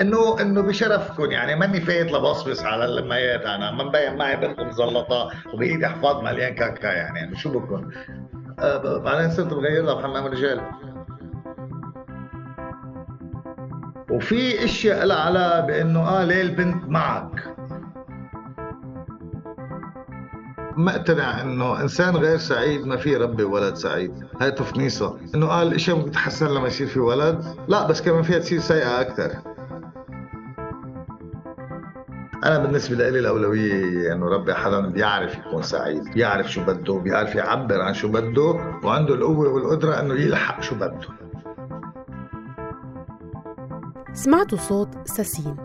إنه إنه بشرفكم. يعني ماني فايت لبصبص على اللميات أنا مبين معي بنت مزلطه وبايدي حفاض مليان كاكا يعني, يعني شو بكون؟ أه بعدين صرت بغير لها بحمام رجال وفي إشياء لها علاقة بإنه آه ليه البنت معك؟ مقتنع إنه إنسان غير سعيد ما في يربي ولد سعيد. هاي تفنيصة. إنه قال اشياء ممكن تتحسن لما يصير في ولد. لا بس كمان فيها تصير سيئة أكثر. أنا بالنسبة لي الأولوية إنه ربي حدا بيعرف يكون سعيد بيعرف شو بده بيعرف يعبر عن شو بده وعنده القوة والقدرة إنه يلحق شو بده. سمعتوا صوت ساسين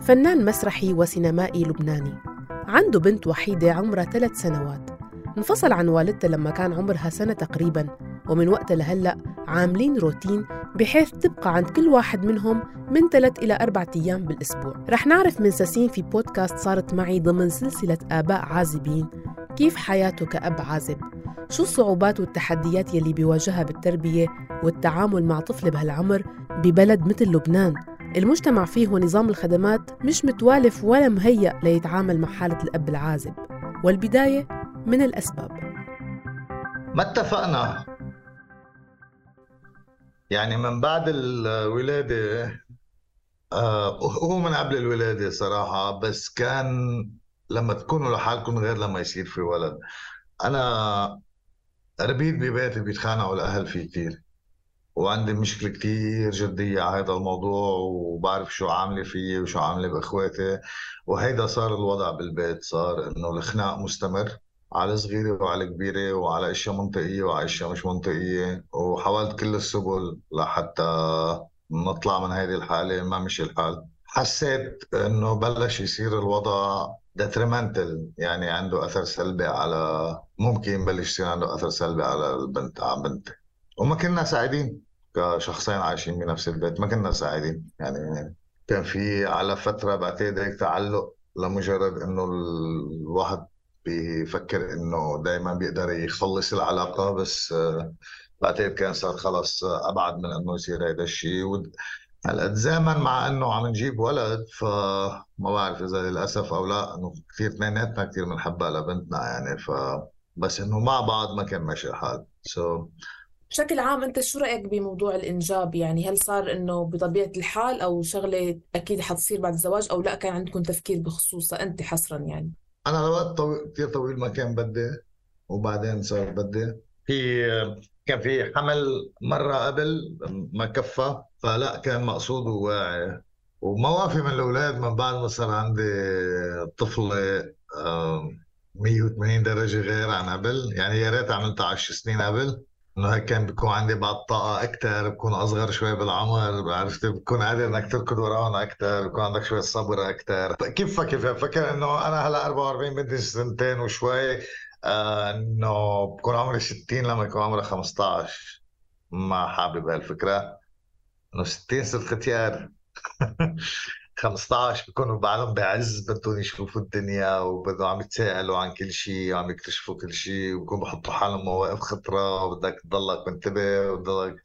فنان مسرحي وسينمائي لبناني. عنده بنت وحيدة عمرها ثلاث سنوات. انفصل عن والدته لما كان عمرها سنة تقريباً. ومن وقتها لهلأ عاملين روتين بحيث تبقى عند كل واحد منهم من ثلاث إلى أربعة أيام بالأسبوع. رح نعرف من ساسين في بودكاست صارت معي ضمن سلسلة آباء عازبين. كيف حياته كأب عازب؟ شو الصعوبات والتحديات يلي بيواجهها بالتربية والتعامل مع طفل بهالعمر ببلد مثل لبنان؟ المجتمع فيه ونظام الخدمات مش متوالف ولا مهيأ ليتعامل مع حالة الأب العازب. والبداية من الأسباب. ما اتفقنا؟ يعني من بعد الولادة آه هو من قبل الولادة صراحة بس كان لما تكونوا لحالكم غير لما يصير في ولد. أنا ربيت ببيتي بيتخانقوا الأهل فيه كثير وعندي مشكلة كتير جدية على هذا الموضوع وبعرف شو عاملة فيي وشو عاملة بإخواتي وهيدا صار الوضع بالبيت صار إنه الخناق مستمر. على صغيرة وعلى كبيرة وعلى أشياء منطقية وعلى أشياء مش منطقية. وحاولت كل السبل لحتى نطلع من هذه الحالة ما مشي الحال. حسيت إنه بلش يصير الوضع ديتريمنتال يعني عنده أثر سلبي على ممكن يبلش يصير عنده أثر سلبي على البنت على بنتي وما كنا سعيدين كشخصين عايشين بنفس البيت ما كنا سعيدين. يعني كان في على فترة بعتقد هيك تعلق لمجرد إنه الواحد بيفكر إنه دائما بيقدر يخلص العلاقة بس آه، بعتقد كان صار خلص أبعد من إنه يصير هذا الشيء هلأ تزامن مع إنه عم نجيب ولد فما بعرف إذا للأسف أو لا إنه كثير اثنيناتنا كثير بنحبها لبنتنا يعني ف بس إنه مع بعض ما كان ماشي الحال. سو so بشكل عام أنت شو رأيك بموضوع الإنجاب؟ يعني هل صار إنه بطبيعة الحال أو شغلة أكيد حتصير بعد الزواج أو لا؟ كان عندكم تفكير بخصوصها أنت حصرا يعني. أنا لوقت طويل كثير طويل ما كان بدي وبعدين صار بدي. في كان في حمل مرة قبل ما كفى فلا كان مقصود وواعي. ومواقفي من الأولاد من بعد ما صار عندي طفلة 180 درجة غير عن قبل. يعني يا ريت عملتها 10 سنين قبل. إنه هيك كان بيكون عندي بعض طاقة أكثر بكون أصغر شوي بالعمر عرفت؟ بكون قادر إنك تركض وراهم أكثر بكون عندك شوية صبر أكثر كيف كيف فكر إنه أنا هلأ 44 بدي سنتين وشوي آه إنه بكون عمري 60 لما يكون عمري 15 ما حابب هالفكرة. إنه 60 صرت ختيار. 15 بيكونوا بعدهم بعز بدهم يشوفوا الدنيا وبدهم عم يتساءلوا عن كل شيء وعم يكتشفوا كل شيء وبكونوا بحطوا حالهم مواقف خطرة وبدك تضلك منتبه وبدك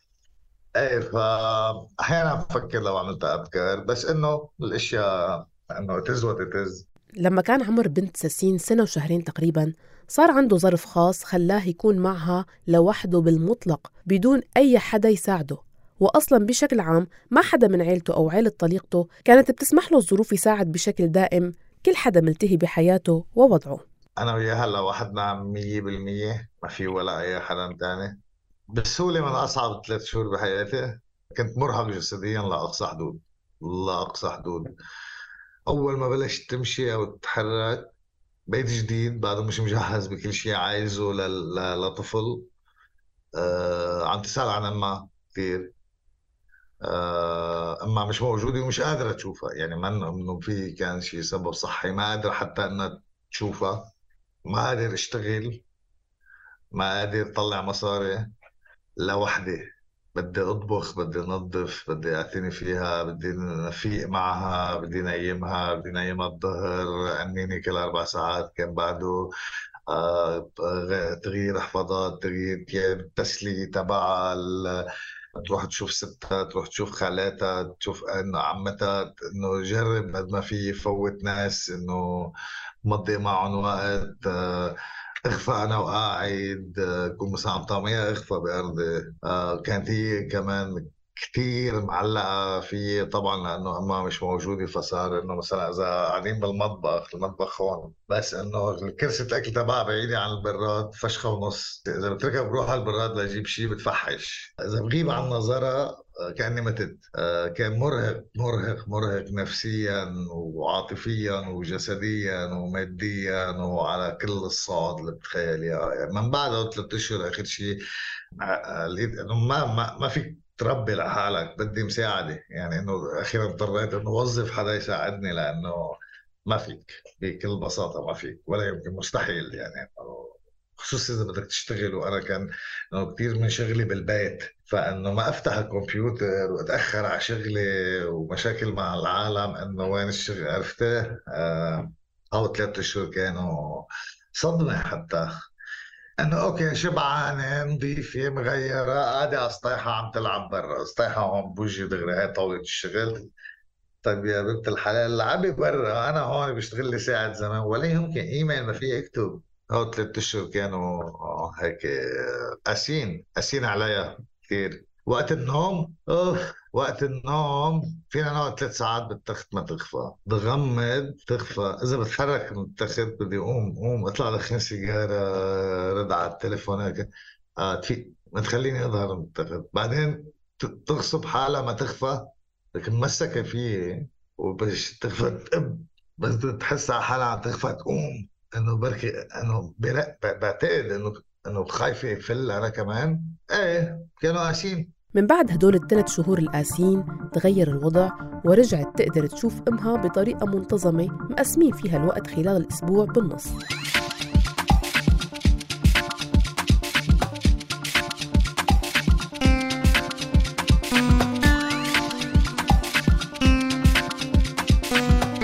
إيه فاحيانا بفكر لو عملت أبكر بس إنه الأشياء إنه اتز وات اتز لما كان عمر بنت ساسين سنة وشهرين تقريبا صار عنده ظرف خاص خلاه يكون معها لوحده بالمطلق بدون أي حدا يساعده. وأصلا بشكل عام ما حدا من عيلته أو عيلة طليقته كانت بتسمح له الظروف يساعد بشكل دائم كل حدا ملتهي بحياته ووضعه. أنا وياها هلا وحدنا مية بالمية ما في ولا أي حدا تاني. بسهولة من أصعب ثلاث شهور بحياتي كنت مرهق جسديا لأقصى حدود لأقصى حدود. أول ما بلشت تمشي أو تتحرك بيت جديد بعده مش مجهز بكل شيء عايزه لطفل آه عم تسأل عن أمها كثير أما مش موجودة ومش قادرة تشوفها. يعني ما انه في كان شيء سبب صحي ما قادر حتى إنها تشوفها. ما قادر أشتغل. ما قادر طلع مصاري لوحدي بدي أطبخ بدي أنظف بدي أعتني فيها بدي نفيق معها بدي نيمها بدي نيمها الظهر عنيني كل أربع ساعات كان بعده. آه تغيير حفاضات تغيير تسلي تبعها تروح تشوف ستها تروح تشوف خالاتها تشوف انه عمتها إنه جرب قد ما في يفوت ناس إنه مضي معهم وقت آه، اخفى أنا وقاعد آه، كون مثلا عم طعميها اخفى بأرضي. آه، كانت هي كمان كثير معلقة في طبعا لأنه أمها مش موجودة فصار إنه مثلا إذا قاعدين بالمطبخ المطبخ هون بس إنه كرسي الأكل تبعها بعيدة عن البراد فشخة ونص. إذا بتركها بروح على البراد لأجيب شيء بتفحش. إذا بغيب عن نظرها كأني متت. آه، كان مرهق مرهق مرهق نفسيا وعاطفيا وجسديا وماديا وعلى كل الصعد اللي بتخيليها يعني من بعد ثلاث أشهر آخر شيء آه، آه، ما ما ما فيك تربي لحالك بدي مساعدة. يعني إنه أخيرا اضطريت إنه أوظف حدا يساعدني لأنه ما فيك بكل بساطة ما فيك ولا يمكن مستحيل. يعني خصوصا إذا بدك تشتغل وأنا كان كثير من شغلي بالبيت. فإنه ما أفتح الكمبيوتر وأتأخر على شغلي ومشاكل مع العالم إنه وين الشغل؟ عرفته؟ آه أو ثلاث اشهر كانوا صدمة حتى. انه okay شبعانه نظيفة مغيرة قاعدة على سطيحه عم تلعب برا. سطيحه هون بوجهي دغري هاي طاولة الشغل. طيب يا بنت الحلال لعبي برا. أنا هون بشتغل لي ساعة زمان ولا يمكن إيميل ما في اكتب هو ثلاث أشهر كانوا هيك قاسيين قاسيين عليها كثير وقت النوم أوف. وقت النوم فينا نقعد ثلاث ساعات بالتخت ما تغفى. بغمض تغفى. إذا بتحرك من التخت بدي أقوم قوم أطلع دخن سيجارة رد على التليفون هيك. آه ما تخليني أظهر من التخت. بعدين تغصب حالها ما تخفى. لكن مسكه فيي وبش تخفى تقب. بس تحس على حالها عم تخفى تقوم. إنه بركي إنه بعتقد إنه إنه خايفة يفل أنا كمان. إيه كانوا قاسيين. من بعد هدول الثلاث شهور القاسيين تغير الوضع ورجعت تقدر تشوف أمها بطريقة منتظمة مقسمين فيها الوقت خلال الأسبوع بالنص.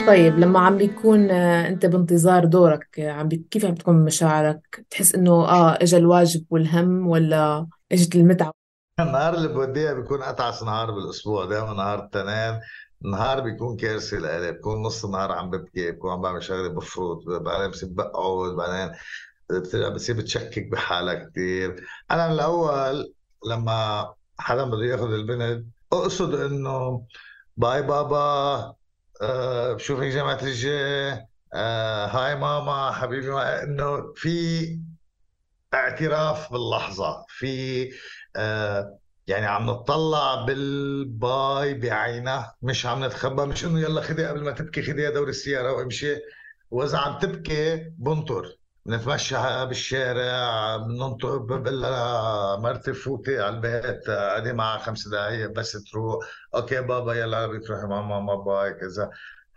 طيب لما عم بيكون آه، أنت بانتظار دورك عم بي... كيف عم تكون مشاعرك تحس إنه آه اجى الواجب والهم ولا إجت المتعة؟ النهار اللي بوديها بيكون اتعس نهار بالأسبوع دائما نهار التنين نهار بيكون كارثه لإلي بكون نص النهار عم ببكي بكون عم بعمل شغله بفرط بعدين بصير بقعد بعدين بتصير بتشكك بحالك كثير أنا من الأول لما حدا بده ياخذ البنت أقصد إنه bye بابا آه شوفي جماعة الجاي آه هاي ماما حبيبي ما إنه في اعتراف باللحظة. في آه يعني عم نطلع بال bye بعينه مش عم نتخبى مش إنه يلا خدي قبل ما تبكي خدي دور السيارة وامشي. وإذا عم تبكي بنطر نتمشى بالشارع بننطر بقول لها مرتي فوتي على البيت قعدي معها خمس دقائق بس تروح. okay بابا يلا بتروحي مع ماما bye كذا.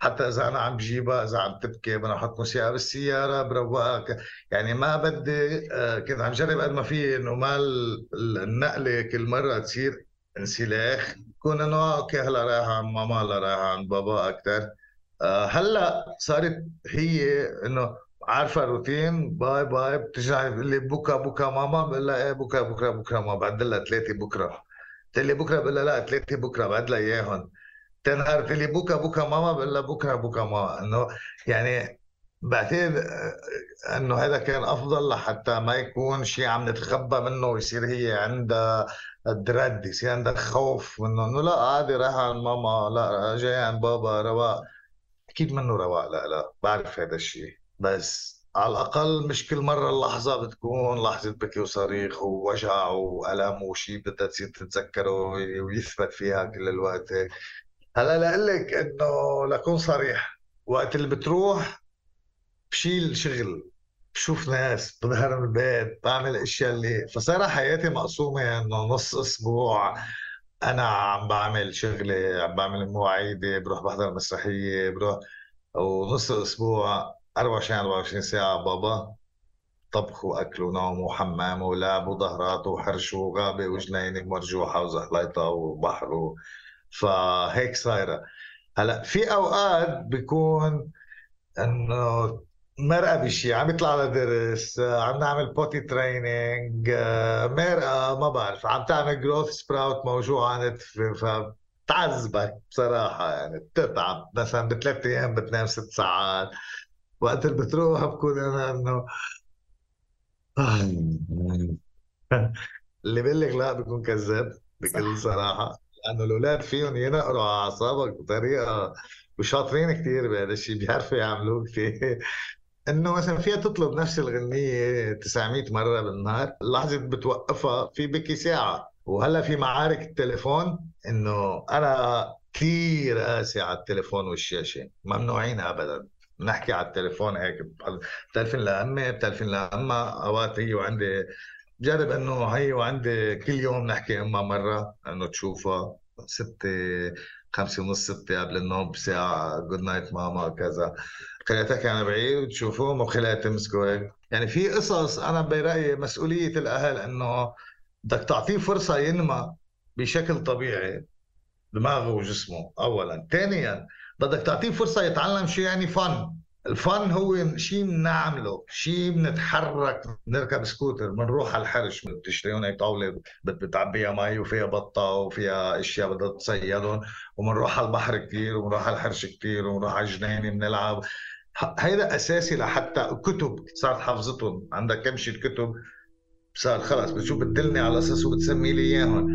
حتى إذا أنا عم بجيبها إذا عم تبكي بدنا نحط موسيقى بالسيارة بروقها يعني ما بدي آه، كنت عم جرب قد ما في إنه ما النقلة كل مرة تصير انسلاخ. يكون إنه okay هلأ رايحه عند ماما هلأ رايحه عند بابا أكثر آه، هلأ صارت هي إنه عارفة روتين bye bye بترجع بتقول لي بكرة بكرة ماما بقول لها إيه بكرة بكرة بكرة ما بعد لها ثلاثة بكرة. بتقول لي بكرة بقول لها لا ثلاثة بكرة بعد لها إياهم. تنهار بتقول لي بكره بكره ماما بقول لها بكره ماما. إنه يعني بعتقد آه، إنه هذا كان أفضل لحتى ما يكون شيء عم نتخبى منه ويصير هي عندها درد يصير عندها خوف منه. إنه لا عادي رايحة عند ماما لا جاي عند بابا رواق أكيد منه رواق لا لا بعرف هذا الشيء بس على الأقل مش كل مرة اللحظة بتكون لحظة بكي وصريخ ووجع وألم وشيء بدها تصير تتذكره ويثبت فيها كل الوقت. هلا لأقلك إنه لكون صريح. وقت اللي بتروح بشيل شغل بشوف ناس بظهر من البيت بعمل أشياء اللي فصار حياتي مقسومة إنه نص أسبوع أنا عم بعمل شغلي عم بعمل مواعيدي بروح بحضر مسرحية بروح ونص أسبوع 24 24 ساعة بابا. طبخ وأكل ونوم وحمام ولعب وظهرات وحرش وغابة وجنينه مرجوحة وزحليطة وبحر فهيك صايرة. هلأ في أوقات بيكون إنه مرقة بشيء عم يطلع لها ضرس عم نعمل potty training مرقة ما بعرف عم تعمل growth spurt موجوعة نتفه فتعذبك بصراحة يعني بتتعب. مثلا بثلاث أيام بتنام ست ساعات وقت اللي بتروح بكون أنا إنه اللي بيقول لك لا بيكون كذاب بكل صراحة. لأنه الاولاد فيهم ينقروا على اعصابك بطريقة وشاطرين كثير بهذا الشيء بيعرفوا يعملوه كثير انه مثلا فيها تطلب نفس الغنية 900 مرة بالنهار لحظة بتوقفها في بكي ساعة. وهلا في معارك التليفون انه أنا كثير قاسي على التليفون والشاشة ممنوعين ابدا. نحكي على التليفون هيك بتلفن لأمي بتلفن لأمها أوقات هي وعندي جرب إنه هي وعندي كل يوم نحكي أمها مرة إنه تشوفها ستة خمسة ونص ستة قبل النوم بساعة good night ماما كذا خليتها كان بعيد وتشوفهم وخليها تمسكوا هيك يعني في قصص أنا برأيي مسؤولية الأهل إنه بدك تعطيه فرصة ينمى بشكل طبيعي دماغه وجسمه اولا. ثانيا بدك تعطيه فرصة يتعلم شو يعني فن الفن هو شيء بنعمله شيء بنتحرك بنركب سكوتر بنروح على الحرش بتشتريون هيك طاولة بتعبيها مي وفيها بطة وفيها أشياء بدها تصيدهم وبنروح على البحر كثير وبنروح على الحرش كثير وبنروح على الجنينة بنلعب هيدا أساسي لحتى كتب صارت حافظتهم عندك كم شيء كتب صار خلص بتشوف بتدلني على أساس وبتسمي لي اياهم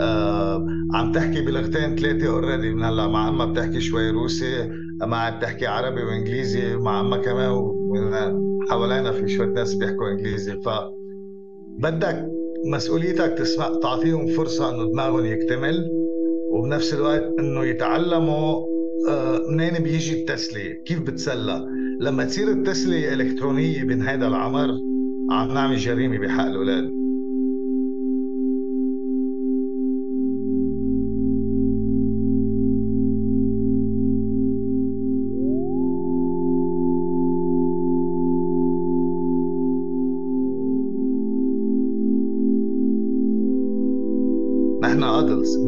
آه عم تحكي بلغتين ثلاثة اوريدي من هلا مع امها بتحكي شوي روسي مع بتحكي عربي وإنجليزي مع امها كمان حوالينا في شوية ناس بيحكوا إنجليزي ف بدك مسؤوليتك تسمع تعطيهم فرصة إنه دماغهم يكتمل وبنفس الوقت إنه يتعلموا آه، منين بيجي التسلية؟ كيف بتسلى؟ لما تصير التسلية إلكترونية بين هذا العمر عم نعمل جريمة بحق الأولاد.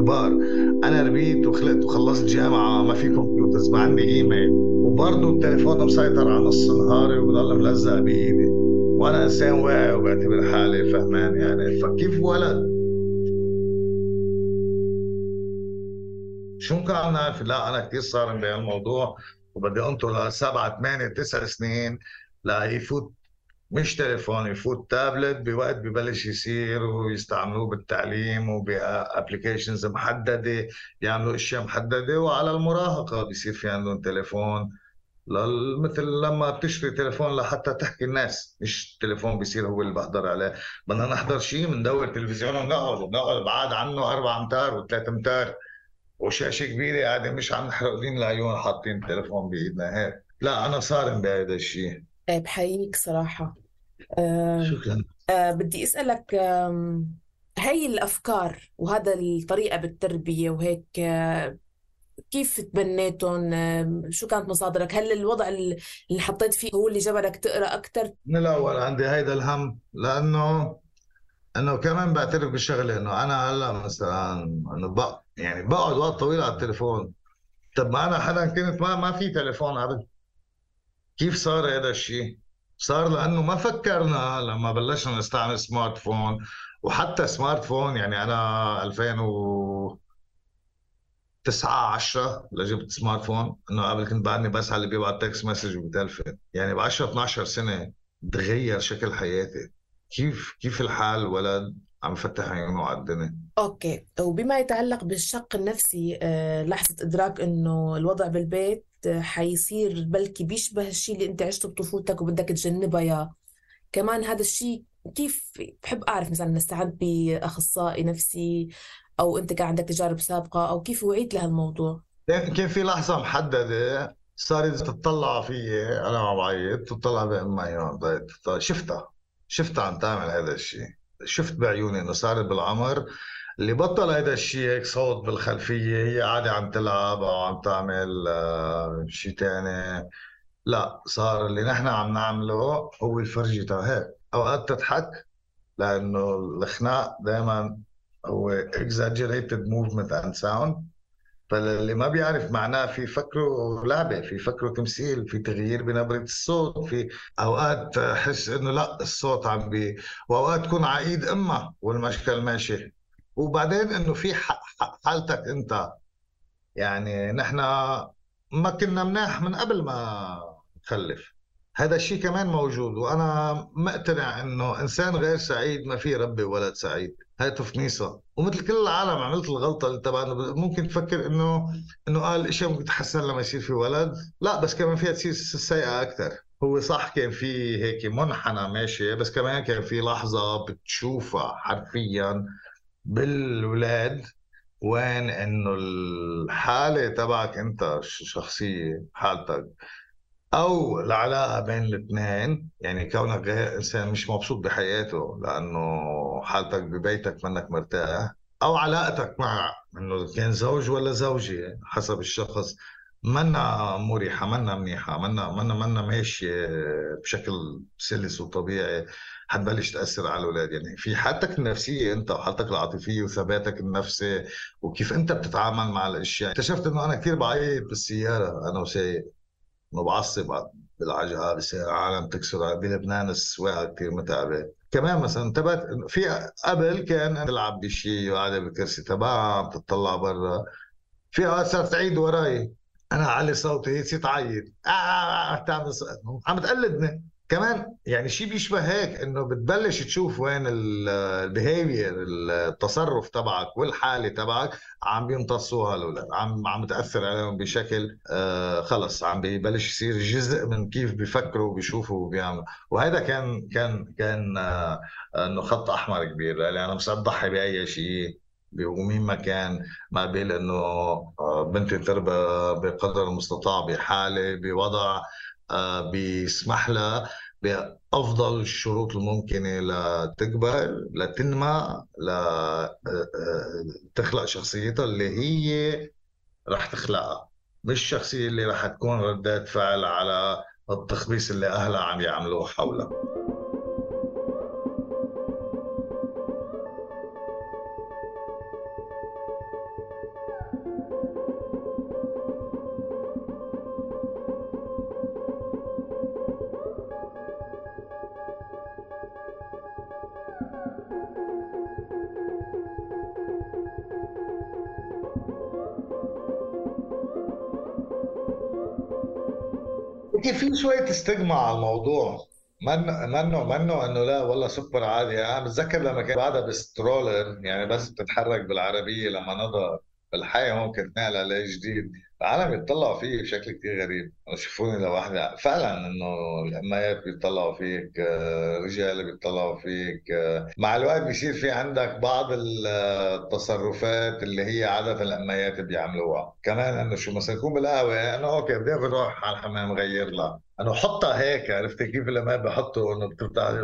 كبار. أنا ربيت وخلقت وخلصت جامعة ما في كمبيوترز ما عندي إيميل. وبرضه التليفون مسيطر على نص نهاري وبضل ملزق بإيدي. وأنا إنسان واعي وبعتبر حالي فهمان يعني. فكيف ولد؟ شو عم نعرف لا أنا كثير صارم بهالموضوع وبدي أنطر لسبعة ثمانية تسع سنين ليفوت مش تليفون يفوت تابلت بوقت ببلش يصير ويستعملوه بالتعليم وب applications محددة يعملوا أشياء محددة وعلى المراهقة بيصير في عندهم تليفون. مثل لما بتشتري تليفون لحتى تحكي الناس مش تليفون بيصير هو اللي بحضر عليه. بدنا نحضر شيء بندور تلفزيون ونقعد ونقعد بعاد عنه أربع أمتار وثلاث أمتار. وشاشه كبيرة قاعدة مش عم نحرق العيون حاطين التليفون بإيدنا هيك. لا أنا صارم بهذا الشيء بحييك صراحة. آه شكرا. آه بدي أسألك آه هاي الأفكار وهذا الطريقة بالتربية وهيك آه كيف تبنيتهم؟ آه شو كانت مصادرك؟ هل الوضع اللي حطيت فيه هو اللي جبلك تقرأ أكثر من الأول عندي هيدا الهم لأنه إنه كمان بعترف بالشغلة إنه أنا هلأ مثلا إنه بق يعني بقعد وقت طويل على التليفون. طب ما أنا حدا كنت ما ما في تليفون قبل. كيف صار هذا الشيء؟ صار لأنه ما فكرنا لما بلشنا نستعمل smartphone وحتى smartphone يعني أنا 2009 10 لجبت smartphone إنه قبل كنت بعدني بس على اللي بيبعت text message وبتلفن. يعني ب 10 12 سنة تغير شكل حياتي. كيف كيف الحال ولد؟ عم فتح عيونه على الدنيا okay. وبما يتعلق بالشق النفسي آه لحظة إدراك إنه الوضع بالبيت حيصير بلكي بيشبه الشيء اللي انت عشته بطفولتك وبدك تجنبها يا كمان هذا الشيء كيف بحب أعرف مثلا استعنت بأخصائي نفسي أو انت كان عندك تجارب سابقة أو كيف وعيت لهالموضوع؟ كان في لحظة محددة صارت تطلع فيي أنا عم بعيط تطلع بامي شفتها شفتها عم تعمل هذا الشيء شفت بعيوني إنه صارت بالعمر اللي بطل هذا الشيء هيك صوت بالخلفية هي قاعدة عم تلعب أو عم تعمل آه، شيء ثاني لا صار اللي نحن عم نعمله هو الفرجي تبع هيك أوقات تضحك لأنه الخناق دائما هو exaggerated movement and sound. فاللي ما بيعرف معناه في فكره لعبة في فكره تمثيل في تغيير بنبرة الصوت في أوقات حس إنه لا الصوت عم بي وأوقات تكون عقيد إما والمشكل ماشي. وبعدين إنه في حالتك أنت يعني نحن ما كنا مناح من قبل ما نخلف. هذا الشيء كمان موجود وأنا مقتنع إنه إنسان غير سعيد ما في ربي ولد سعيد. هاي تفنيصة. ومثل كل العالم عملت الغلطة اللي تبعنا ممكن تفكر إنه إنه قال اشياء ممكن تتحسن لما يصير في ولد. لا بس كمان فيها تصير سيئة أكثر هو صح كان في هيك منحنى ماشي بس كمان كان في لحظة بتشوفها حرفيا. بالولاد وين إنه الحالة تبعك أنت الشخصيه حالتك؟ أو العلاقة بين الاثنين يعني كونك غير إنسان مش مبسوط بحياته لأنه حالتك ببيتك منك مرتاح أو علاقتك مع إنه كان زوج ولا زوجة حسب الشخص منا مريحة منا منيحة منا منا منا ماشية بشكل سلس وطبيعي. حتبلش تأثر على الأولاد. يعني في حالتك النفسية أنت وحالتك العاطفية وثباتك النفسي وكيف أنت بتتعامل مع الأشياء. اكتشفت إنه أنا كثير بعيط بالسيارة. أنا وسايق. انه بعصب. بالعجقه بصير العالم تكسر. بلبنان السواقة كثير متعبة. كمان مثلا انتبهت في قبل كان تلعب بشيء وقاعدة بالكرسي تبعها عم تطلع برا. في أوقات صارت تعيد وراي. أنا علي صوتي هي تصير تعيط آه, آه, آه عم تقلدني كمان يعني شيء بيشبه هيك إنه بتبلش تشوف وين البيهيفير التصرف تبعك والحالة تبعك عم بيمتصوها الاولاد عم عم تأثر عليهم بشكل آه خلص عم بيبلش يصير جزء من كيف بيفكروا وبيشوفوا وبيعملوا. وهذا كان كان كان آه إنه خط أحمر كبير لاني أنا مش ضحي بأي شيء ومين ما كان ما بين إنه آه، بنتي تربى بقدر المستطاع بحالة بوضع. بيسمح لها بأفضل الشروط الممكنة لتكبر لتنمى لتخلق آه، شخصيتها اللي هي رح تخلقها. مش الشخصيه اللي رح تكون ردات فعل على التخبيص اللي أهلها عم يعملوه حولها. شوية استجمع على الموضوع. منه منه منه إنه لا والله سوبر عادي. أنا بتذكر لما كان بعدها بسترولر يعني بس بتتحرك بالعربية لما نظر الحياة ممكن تنقل عليه جديد العالم يتطلعوا فيه بشكل كثير غريب. يشوفوني لوحدي فعلا إنه الأميات بيطلعوا فيك آه، رجال بيطلعوا فيك آه، مع الوقت بيصير في عندك بعض التصرفات اللي هي عادة الأميات بيعملوها. كمان إنه شو مثلا يكون بالقهوة إنه أوكي بدي أروح على الحمام غير لها. إنه حطها هيك عرفت كيف لما بحطوا إنه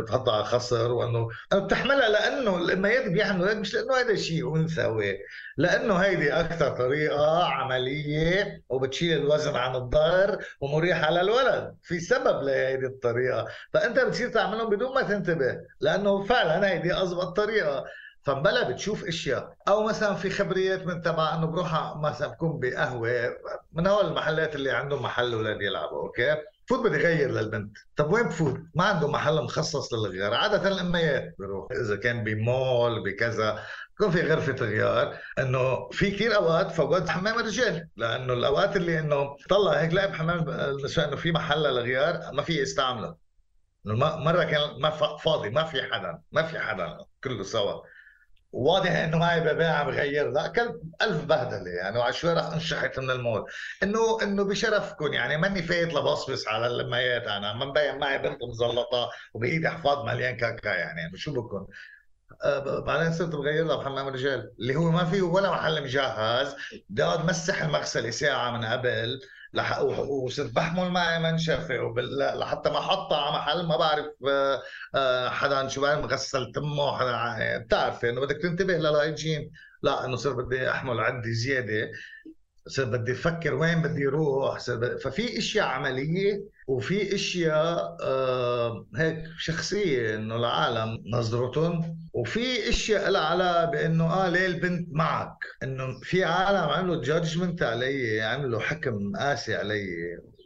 بتحطها على خصر وإنه بتحملها لأنه الأميات بيعملوا هيك مش لأنه هذا شيء أنثوي لأنه هيدي أكثر طريقة عملية وبتشيل الوزن عن الظهر ومريحه للولد في سبب لهيدي الطريقة. فأنت بتصير تعملهم بدون ما تنتبه لأنه فعلا هيدي اضبط طريقة. فبلا بتشوف أشياء أو مثلا في خبريات من تبع إنه بروح مثلا بكون بقهوة من هول المحلات اللي عندهم محل أولاد يلعبوا أوكي؟ فوت بدي غير للبنت. طب وين بفوت؟ ما عنده محل مخصص للغيار عادة الأميات بروح إذا كان بمول بكذا. يكون في غرفة غيار إنه في كثير أوقات فوقت حمام الرجال لأنه الأوقات اللي إنه طلع هيك لاقي بحمام النساء إنه في محل للغيار ما في يستعمله. مرة كان ما فاضي ما في حدا ما في حدا كله سوا. واضح إنه معي ببيع عم بغير. لا كلب ألف بهدلة يعني وعلى شوي رح أنشحت من المول. انه إنه بشرفكم يعني ماني فايت لبصبص على الميات أنا ما مبين معي بنت مزلطة وبإيدي حفاض مليان كاكا يعني شو بكون؟ بعدين صرت بغير لها بحمام الرجال اللي هو ما فيه ولا محل مجهز. بدي اقعد مسح المغسله ساعة من قبل. وصرت بحمل معي منشفه. لحتى ما احطها على محل ما بعرف آه، آه، حدا شو بعرف مغسل تمه. حدا بتعرفي إنه بدك تنتبه للهيجين لا إنه صرت بدي أحمل عدي زيادة. صرت بدي أفكر وين بدي أروح ففي إشياء عملية وفي إشياء آه هيك شخصية إنه العالم نظرتهم. وفي إشياء لها علاقه بإنه آه ليه البنت معك؟ إنه في عالم عملوا جادجمنت علي عملوا حكم قاسي علي.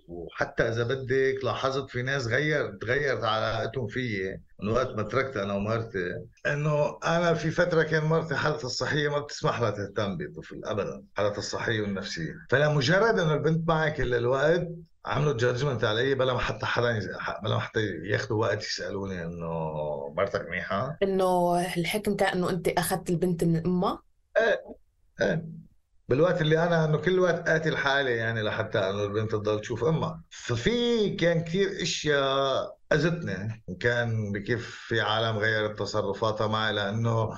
وحتى إذا بدك لاحظت في ناس غير تغيرت علاقتهم فيي. من وقت ما تركت أنا ومرتي إنه أنا في فترة كان مرتي حالتها الصحية ما بتسمح لها تهتم بطفل ابدا حالتها الصحية والنفسية. فلمجرد إنه البنت معي كل الوقت عملوا جادجمنت علي بلا ما حتى حدا بلا ما حتى ياخذوا وقت يسألوني إنه مرتك منيحة؟ إنه الحكم كان إنه أنت أخذت البنت من أمها؟ إيه إيه. بالوقت اللي أنا إنه كل وقت آتي لحالي يعني لحتى إنه البنت تضل تشوف أمها. ففي كان كثير إشياء أذتني. كان بكيف في عالم غيرت تصرفاتها معي لأنه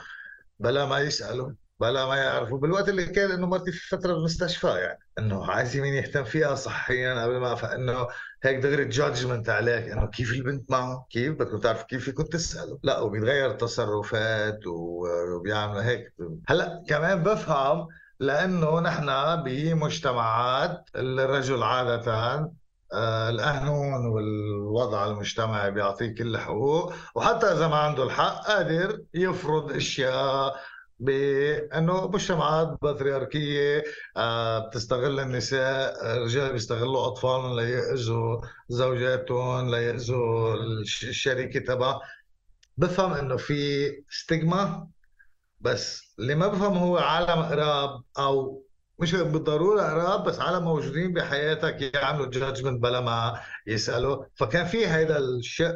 بلا ما يسألوا بلا ما يعرفوا. بالوقت اللي كان إنه مرتي في فترة بالمستشفى يعني. إنه عايز مين يهتم فيها صحيا قبل ما فانه هيك دغري جادجمنت عليك إنه كيف البنت معه كيف بدكم تعرفوا كيف فيكم تسالوا لا وبيتغير تصرفات وبيعملوا هيك. هلأ كمان بفهم لأنه نحن بمجتمعات الرجل عادة آه، القانون والوضع المجتمعي بيعطيه كل الحقوق وحتى إذا ما عنده الحق قادر يفرض أشياء بأنه مجتمعات بطريركية آه، بتستغل النساء الرجال بيستغلوا أطفالهم ليأذوا زوجاتهم ليأذوا الشريكة تبع بفهم إنه في ستيغما بس اللي ما بفهم هو عالم قراب أو مش بالضرورة قراب بس عالم موجودين بحياتك يعملوا جادجمنت بلا ما يسألوا. فكان في هذا الشق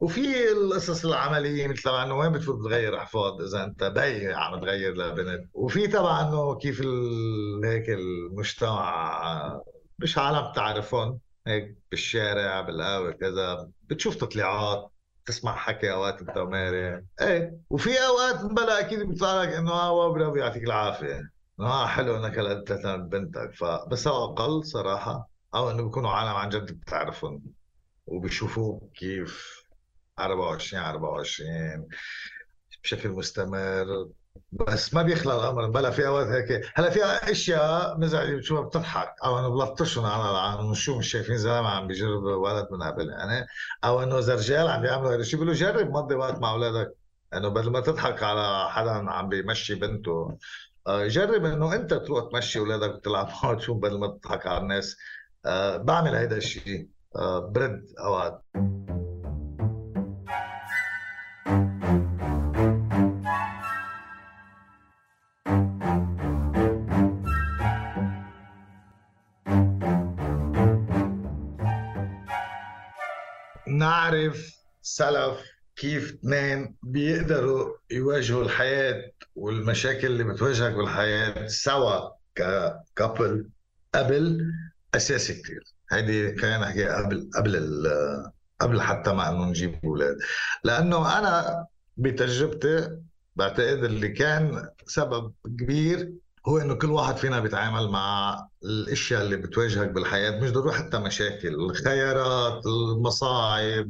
وفي القصص العملية مثل تبع إنه وين بتفوت تغير احفاض إذا أنت بي عم تغير لبنت. وفي تبع إنه كيف هيك المجتمع مش عالم بتعرفهم هيك بالشارع بالقهوة كذا بتشوف تطليعات تسمع حكي أوقات انت وماري إيه وفي أوقات بلا أكيد بيطلع لك إنه آه وبرافو يعطيك العافية. آه حلو إنك قلت بنتك. فبس هو أقل صراحة أو إنه بيكونوا عالم عن جد بتعرفهم وبيشوفوك كيف. 24 24 بشكل مستمر. بس ما بيخلى الأمر بلا في أوقات هيك. هلأ في أشياء مزعجة بتشوفها بتضحك. أو إنه بلطشهم على عم نشوف مش شايفين زلمة عم بيجرب ولد من قبل يعني. أو إنه إذا رجال عم بيعملوا هذا الشيء بيقولوا جرب مضي وقت مع أولادك. إنه بدل ما تضحك على حدا عم بيمشي بنته آه، جرب إنه أنت تروح تمشي أولادك وتلعب معهم تشوف بدل ما تضحك على الناس. آه، بعمل هيدا الشيء آه، برد أوقات. نعرف سلف كيف اثنين بيقدروا يواجهوا الحياة والمشاكل اللي بتواجهك بالحياة سوا ككابل قبل أساسي كثير هيدي خلينا نحكي قبل قبل قبل حتى ما إنه نجيب أولاد. لأنه أنا بتجربتي بعتقد اللي كان سبب كبير هو إنه كل واحد فينا بيتعامل مع الأشياء اللي بتواجهك بالحياة مش ضروري حتى مشاكل الخيارات المصاعب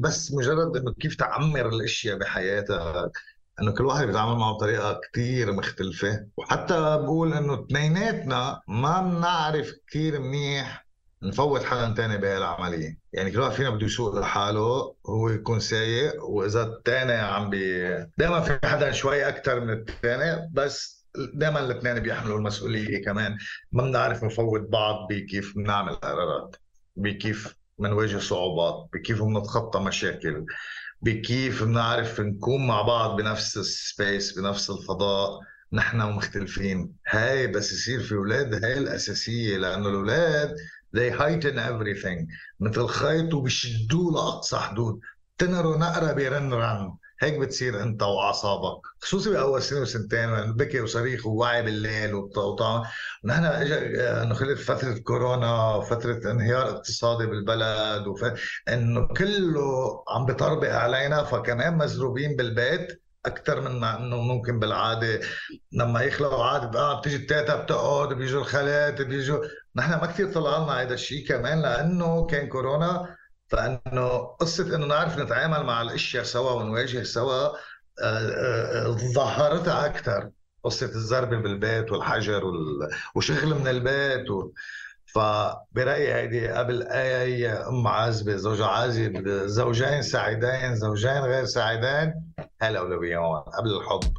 بس مجرد إنه كيف تعمر الأشياء بحياتك إنه كل واحد بيتعامل معه بطريقة كثير مختلفة. وحتى بقول إنه اثنيناتنا ما بنعرف كثير منيح نفوت حدا تاني بهالعملية. يعني كل واحد فينا بده يسوق لحاله هو يكون سايق وإذا الثاني عم بي دائما في حدا شوي أكثر من الثاني بس دائما الاثنين بيحملوا المسؤولية كمان. ما بنعرف نفوت بعض بكيف بنعمل قرارات بكيف بنواجه صعوبات بكيف بنتخطى مشاكل بكيف بنعرف نكون مع بعض بنفس ال space بنفس الفضاء. نحن ومختلفين هاي بس يصير في أولاد هاي الأساسية لأنه الأولاد they heighten everything. مثل خيط وبيشدوه لأقصى حدود. تنروا نقره بيرن رن. هيك بتصير انت واعصابك خصوصي بأول سنة وسنتين بكي وصريخ ووعي بالليل وطبعا نحن اجى إنه خلت فترة كورونا وفترة انهيار اقتصادي بالبلد وف... إنه كله عم بيطربق علينا فكمان مزروبين بالبيت أكثر من إنه ممكن بالعادة. لما يخلقوا عادة بقى بتيجي التيتا بتقعد بيجوا الخالات بيجوا نحن ما كثير طلع لنا هذا الشيء كمان لأنه كان كورونا فإنه قصة إنه نعرف نتعامل مع الأشياء سوا ونواجه سوا آه، آه، ظهرتها أكثر قصة الزربة بالبيت والحجر وال... وشغل من البيت و... فبرأيي هيدي قبل أي أم عازبة زوجة عازب زوجين سعيدين زوجين غير سعيدين هاي الأولوية قبل الحب.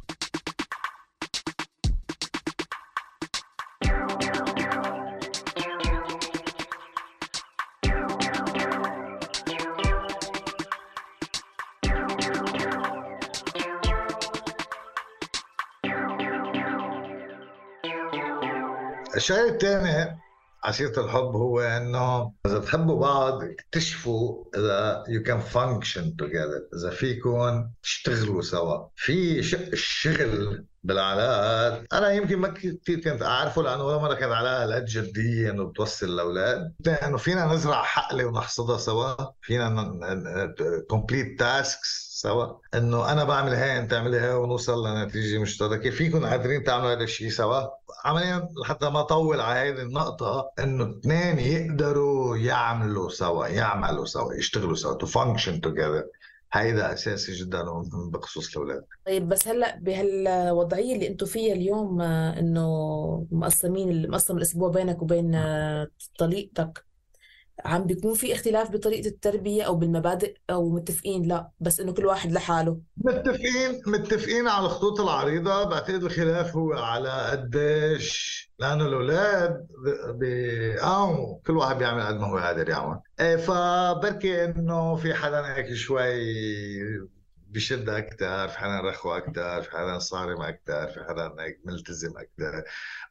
الشيء الثاني عشيرة الحب هو إنه إذا بتحبوا بعض اكتشفوا إذا you can function together. إذا فيكم تشتغلوا سوا. في الشغل بالعلاقات أنا يمكن ما كثير كنت أعرفه لأنه ولا مرة كانت علاقه هالقد جدية إنه بتوصل الاولاد إنه فينا نزرع حقله ونحصدها سوا. فينا complete tasks سوا. إنه أنا بعمل هاي أنت تعملي هاي ونوصل لنتيجة مشتركة. فيكم قادرين تعملوا هذا الشيء سوا. عمليا لحتى ما أطول على هذه النقطة إنه اثنين يقدروا يعملوا سوا يعملوا سوا يشتغلوا سوا to function together هيدا أساسي جدا بخصوص الأولاد. طيب بس هلأ بهالوضعية اللي أنتم فيها اليوم آه، إنه مقسمين مقسم الأسبوع بينك وبين آه، طليقتك. عم بيكون في اختلاف بطريقة التربية أو بالمبادئ أو متفقين لا بس إنه كل واحد لحاله. متفقين متفقين على الخطوط العريضة. بعتقد الخلاف هو على قديش لأنه الأولاد بيقاوموا. كل واحد بيعمل قد ما هو قادر يعمل إيه فبركي إنه في حدا هيك شوي بشد أكثر في حدا رخو أكثر في حدا صارم أكثر في حدا هيك ملتزم أكثر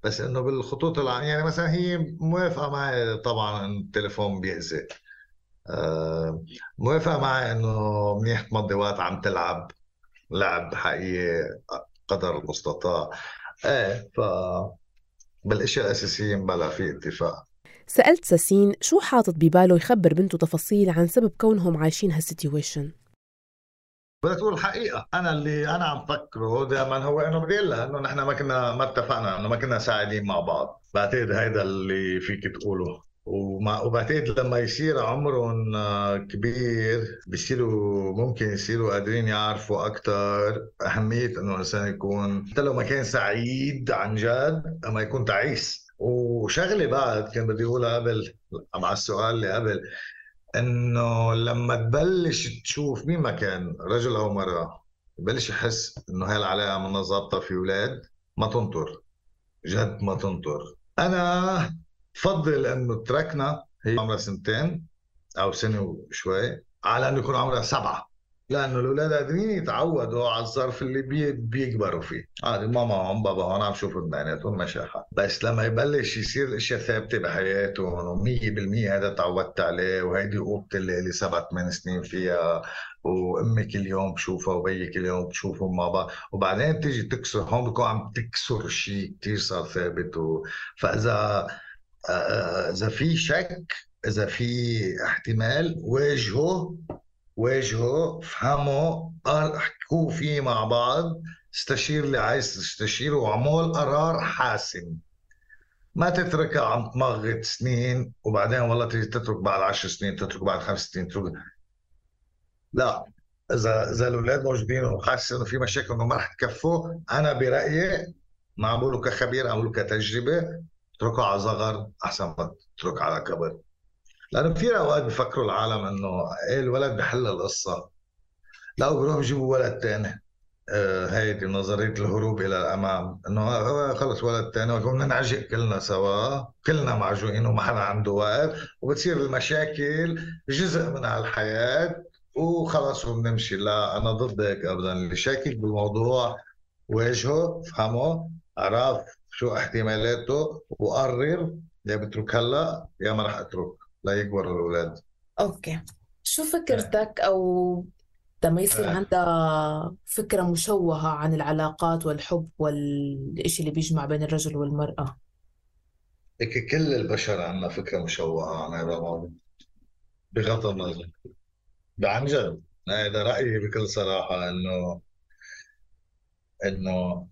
بس إنه بالخطوط الع... يعني مثلا هي موافقة معي طبعا التليفون بيأذي. آه، موافقة معي إنه منيح تمضي وقت عم تلعب لعب حقيقي قدر المستطاع. إيه ف بالأشياء الأساسية بلا في اتفاق. سألت ساسين شو حاطط بباله يخبر بنته تفاصيل عن سبب كونهم عايشين هالسيتويشن؟ بدها تقول الحقيقة أنا اللي أنا عم فكره دائما هو إنه بدي إنه نحن ما كنا ما اتفقنا إنه ما كنا ساعدين مع بعض. بعتقد هيدا اللي فيك تقوله. ومع وبعتقد لما يصير عمرهم كبير بيصيروا ممكن يصيروا قادرين يعرفوا أكثر أهمية إنه الإنسان يكون حتى لو ما كان سعيد عن جد أما يكون تعيس. وشغلة بعد كان بدي أقولها قبل مع السؤال اللي قبل. إنه لما تبلش تشوف مين ما كان رجل أو مرأة يبلش يحس إنه هاي العلاقة منا ظابطة في أولاد ما تنطر جد ما تنطر. أنا بفضل إنه تركنا هي عمرها سنتين أو سنة وشوي على إنه يكون عمرها سبعة. لأنه الاولاد قادرين يتعودوا على الظرف اللي بي بيكبروا فيه. عادي ماما هون بابا هون عم شوفوا بيناتهم حال بس لما يبلش يصير الاشياء ثابتة بحياتهم و100% هذا تعودت عليه وهيدي اوضتي اللي لي سبع ثمان سنين فيها وامي كل يوم بشوفها وبيي كل يوم بشوفهم مع بعض وبعدين تيجي تكسر هون بكون عم تكسر شيء كثير صار ثابت. و... فإذا آه، آه، إذا في شك إذا في احتمال واجهه واجهه افهموا احكوا فيه مع بعض. استشير اللي عايز تستشيره. وعمول قرار حاسم. ما تتركها عم تمغط سنين وبعدين والله تترك بعد عشر سنين تترك بعد خمس سنين تترك. لا إذا إذا الأولاد موجودين وحاسس إنه في مشاكل انه ما رح تكفوا أنا برأيي ما عم بقوله كخبير عم كتجربة اتركه على صغر أحسن ما تترك على كبر. لأنه كثير أوقات بفكروا العالم إنه إيه الولد بحل القصة. لا بيروحوا بيجيبوا ولد ثاني آه هيدي نظرية الهروب إلى الأمام. إنه آه خلص ولد ثاني وكنا نعجق كلنا سوا. كلنا معجوقين وما حدا عنده وقت. وبتصير المشاكل جزء من هالحياة. وخلص وبنمشي. لا أنا ضد هيك ابدا. اللي شاكك بالموضوع واجهه فهمه عرف شو احتمالاته وقرر يا بترك هلا يا ما راح أترك. لا يكبر الأولاد. أوكي. شو فكرتك أو لما يصير آه. عندها فكرة مشوهة عن العلاقات والحب والإشي اللي بيجمع بين الرجل والمرأة؟ هيك كل البشر عندنا فكرة مشوهة عن هذا الموضوع بغض النظر. عن جد. هذا رأيي بكل صراحة إنه إنه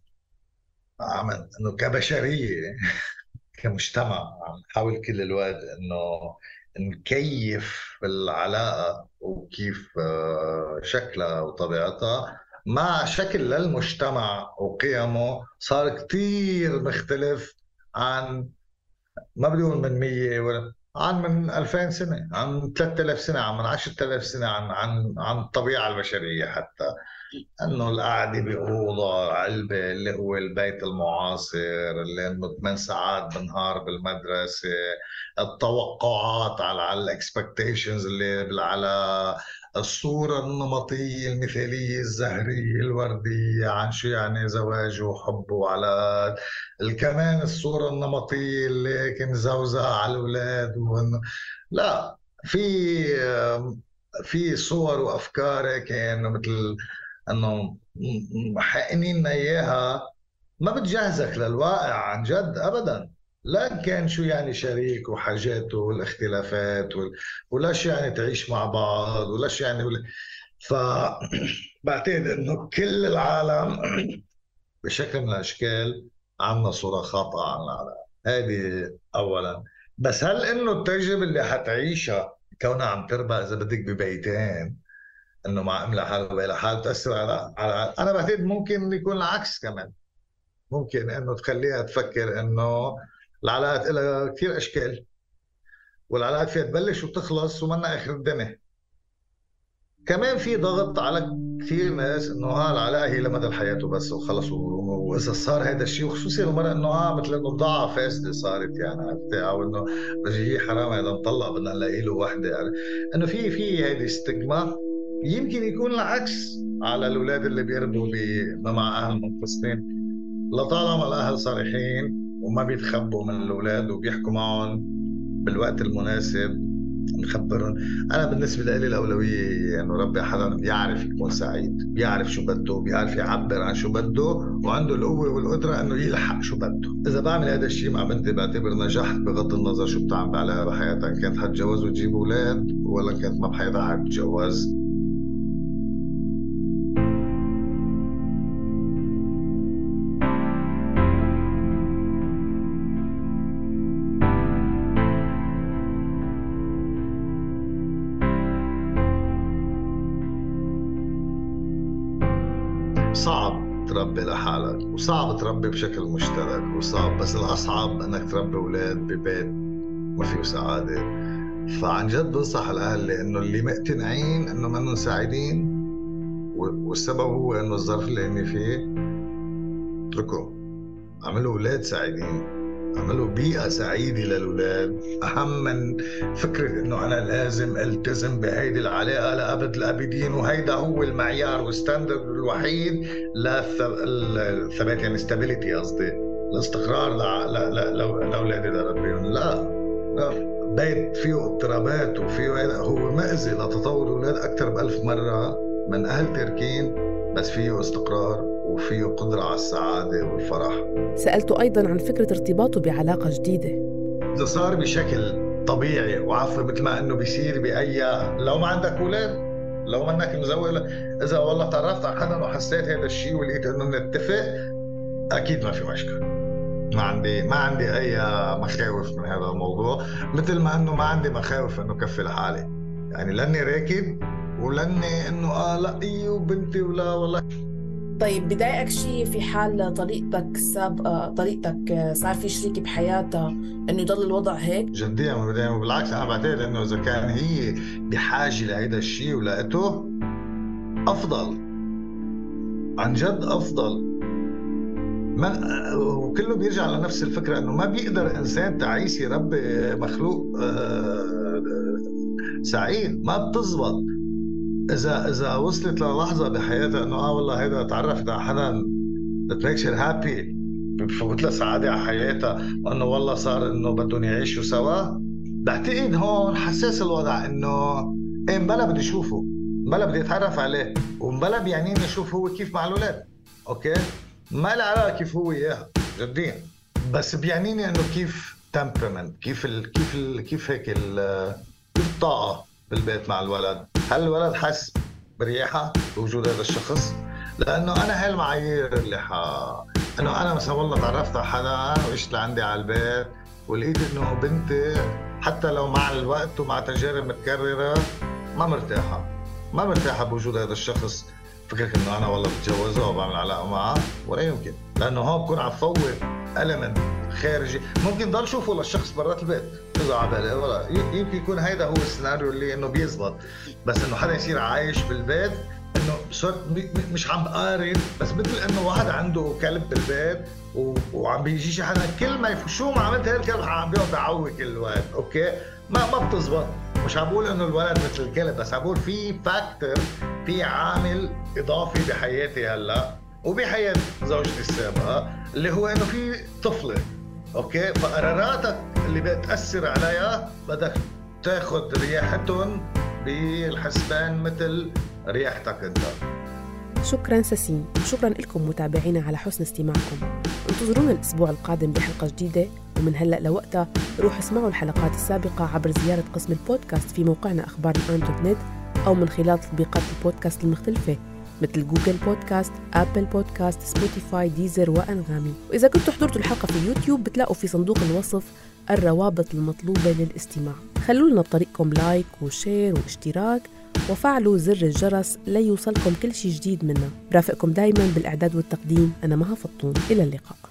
عمل إنه كبشرية كمجتمع عم نحاول كل الوقت إنه نكيف العلاقة وكيف آه، شكلها وطبيعتها مع شكل للمجتمع وقيمه. صار كتير مختلف عن ما بدي من 100 ولا عن من 2000 سنة عن 3000 سنة عن من 10000 سنة عن عن عن الطبيعة البشرية حتى. إنه القعدة بأوضة علبة اللي هو البيت المعاصر اللي انه ثمان ساعات بالنهار بالمدرسة التوقعات على الاكسبكتيشنز اللي على الصورة النمطية المثالية الزهرية الوردية عن شو يعني زواج وحب وعلاقات كمان الصورة النمطية اللي كان زوزة على الأولاد وإنه لا في في صور وأفكار كان مثل إنه محقنين لنا اياها ما بتجهزك للواقع عن جد ابدا لا كان شو يعني شريك وحاجاته والاختلافات وال... شو يعني تعيش مع بعض ولا شو يعني ولا... فبعتقد إنه كل العالم بشكل من الأشكال عندنا صورة خاطئة عن العالم. هذه اولا. بس هل إنه التجربة اللي حتعيشها كونها عم تربى إذا بدك ببيتين إنه مع ام لحال وبي لحال تأثر على على أنا بعتقد ممكن يكون العكس كمان. ممكن إنه تخليها تفكر إنه العلاقات لها كثير أشكال والعلاقات فيها تبلش وتخلص ومنا آخر الدنيا كمان في ضغط على كثير ناس إنه ها العلاقة هي لمدى الحياة وبس وخلص وإذا صار هذا الشيء وخصوصي المرأة إنه ها مثل إنه بضاعه فاسده صارت يعني عرفتي؟ أو إنه بجي حرام هذا مطلق بدنا نلاقي له وحدة. يعني إنه في في هيدي ستيغما يمكن يكون العكس على الأولاد اللي بيربوا مع أهل منفصلين لطالما الأهل صريحين وما بيتخبوا من الأولاد وبيحكوا معهم بالوقت المناسب. نخبرهم أنا بالنسبة لي الأولوية إنه يعني ربي حدا بيعرف يكون سعيد بيعرف شو بده بيعرف يعبر عن شو بده وعنده القوة والقدرة إنه يلحق شو بده. إذا بعمل هذا الشيء مع بنتي بعتبر نجحت بغض النظر شو بتعمل عليها بحياتها. كانت حتجوز وتجيب أولاد ولا كانت ما بحياتها حتتجوز. وصعب تربي بشكل مشترك وصعب بس الأصعب أنك تربي أولاد ببيت ما فيه سعادة. فعن جد بنصح الأهل لأنه اللي مقتنعين أنه منهم سعيدين والسبب هو أنه الظرف اللي هن فيه اتركوا عملوا أولاد سعيدين. عملوا بيئة سعيدة للأولاد. أهم من فكرة إنه أنا لازم ألتزم بهيدي العلاقة لأبد الأبدين وهيدا هو المعيار والستاندرد الوحيد للثبات يعني ستابيليتي قصدي. الاستقرار لأولادي لربيهم. لا لا بيت فيه اضطرابات وفيه هو مأذي لتطور الأولاد أكثر بألف مرة من أهل تركين بس فيه استقرار. وفيه قدرة على السعادة والفرح. سألته أيضا عن فكرة ارتباطه بعلاقة جديدة. إذا صار بشكل طبيعي وعفوا مثل ما إنه بيصير بأي لو ما عندك أولاد لو منك مزوج إذا والله تعرفت على حدا وحسيت هذا الشيء ولقيت إنه نتفق أكيد ما في مشكلة. ما عندي ما عندي أي مخاوف من هذا الموضوع مثل ما إنه ما عندي مخاوف إنه كفي لحالي. يعني لأني راكد ولأني إنه آه لا اي وبنتي ولا والله. طيب بضايقك شيء في حال طريقتك السابقة طريقتك صار في شريك بحياتها إنه يضل الوضع هيك؟ جديا بالعكس أنا بعتقد إنه إذا كان هي بحاجة لهيدا الشيء ولقيته أفضل. عن جد أفضل. ما وكله بيرجع لنفس الفكرة إنه ما بيقدر إنسان تعيس يربي مخلوق آه، سعيد ما بتزبط. اذا إذا وصلت للحظة بحياتها إنه آه والله هيدا تعرفت على حدا that happy بفوت لها سعادة على حياتها وإنه والله صار إنه بدهم يعيشوا سوا. بعتقد هون حساس الوضع إنه إيه مبلا بدي أشوفه مبلا بدي أتعرف عليه ومبلا بيعنيني أشوف هو كيف مع الأولاد. okay؟ ما له علاقة كيف هو إياها جديا. بس بيعنيني إنه كيف temperament كيف ال كيف ال كيف هيك كيف الطاقة بالبيت مع الولد. هل الولد حس بريحة بوجود هذا الشخص؟ لأنه أنا هاي المعايير اللي ح... أنه أنا مثلا والله تعرفت على حدا وعشت لعندي على البيت ولقيت إنه بنتي حتى لو مع الوقت ومع تجارب متكررة ما مرتاحة. ما مرتاحة بوجود هذا الشخص. فكرك إنه أنا والله بتجوزها وبعمل علاقة معها ولا يمكن. لأنه هون بكون عم فوت المنت خارجي. ممكن ضل شوفه للشخص برات البيت. اذا على ولا يمكن يكون هيدا هو السيناريو اللي إنه بيزبط. بس إنه حدا يصير عايش بالبيت إنه صرت مش عم بقارن. بس مثل إنه واحد عنده كلب بالبيت وعم بيجي حدا كل ما شو ما عملت هي الكلب عم بيقعد بعوق الولد okay؟ ما ما بتزبط. مش عم بقول إنه الولد مثل الكلب بس عم بقول في factor في عامل إضافي بحياتي هلأ وبحياة زوجتي السابقة اللي هو إنه في طفلة. okay فقراراتك اللي بتأثر عليها بدك تاخذ رياحتهم بالحسبان مثل رياحتك أنت. شكرا سسين وشكرا لكم متابعينا على حسن استماعكم. انتظرونا الأسبوع القادم بحلقة جديدة ومن هلأ لوقتها روحوا اسمعوا الحلقات السابقة عبر زيارة قسم البودكاست في موقعنا أخبار الآن dot net أو من خلال تطبيقات البودكاست المختلفة. مثل Google Podcast، Apple Podcast، Spotify، Deezer وأنغامي. وإذا كنتوا حضرتوا الحلقة في اليوتيوب بتلاقوا في صندوق الوصف الروابط المطلوبة للاستماع. خلوا لنا بطريقكم like و share واشتراك وفعلوا زر الجرس ليوصلكم كل شيء جديد منا. برافقكم دايما بالإعداد والتقديم أنا مها فطون. إلى اللقاء.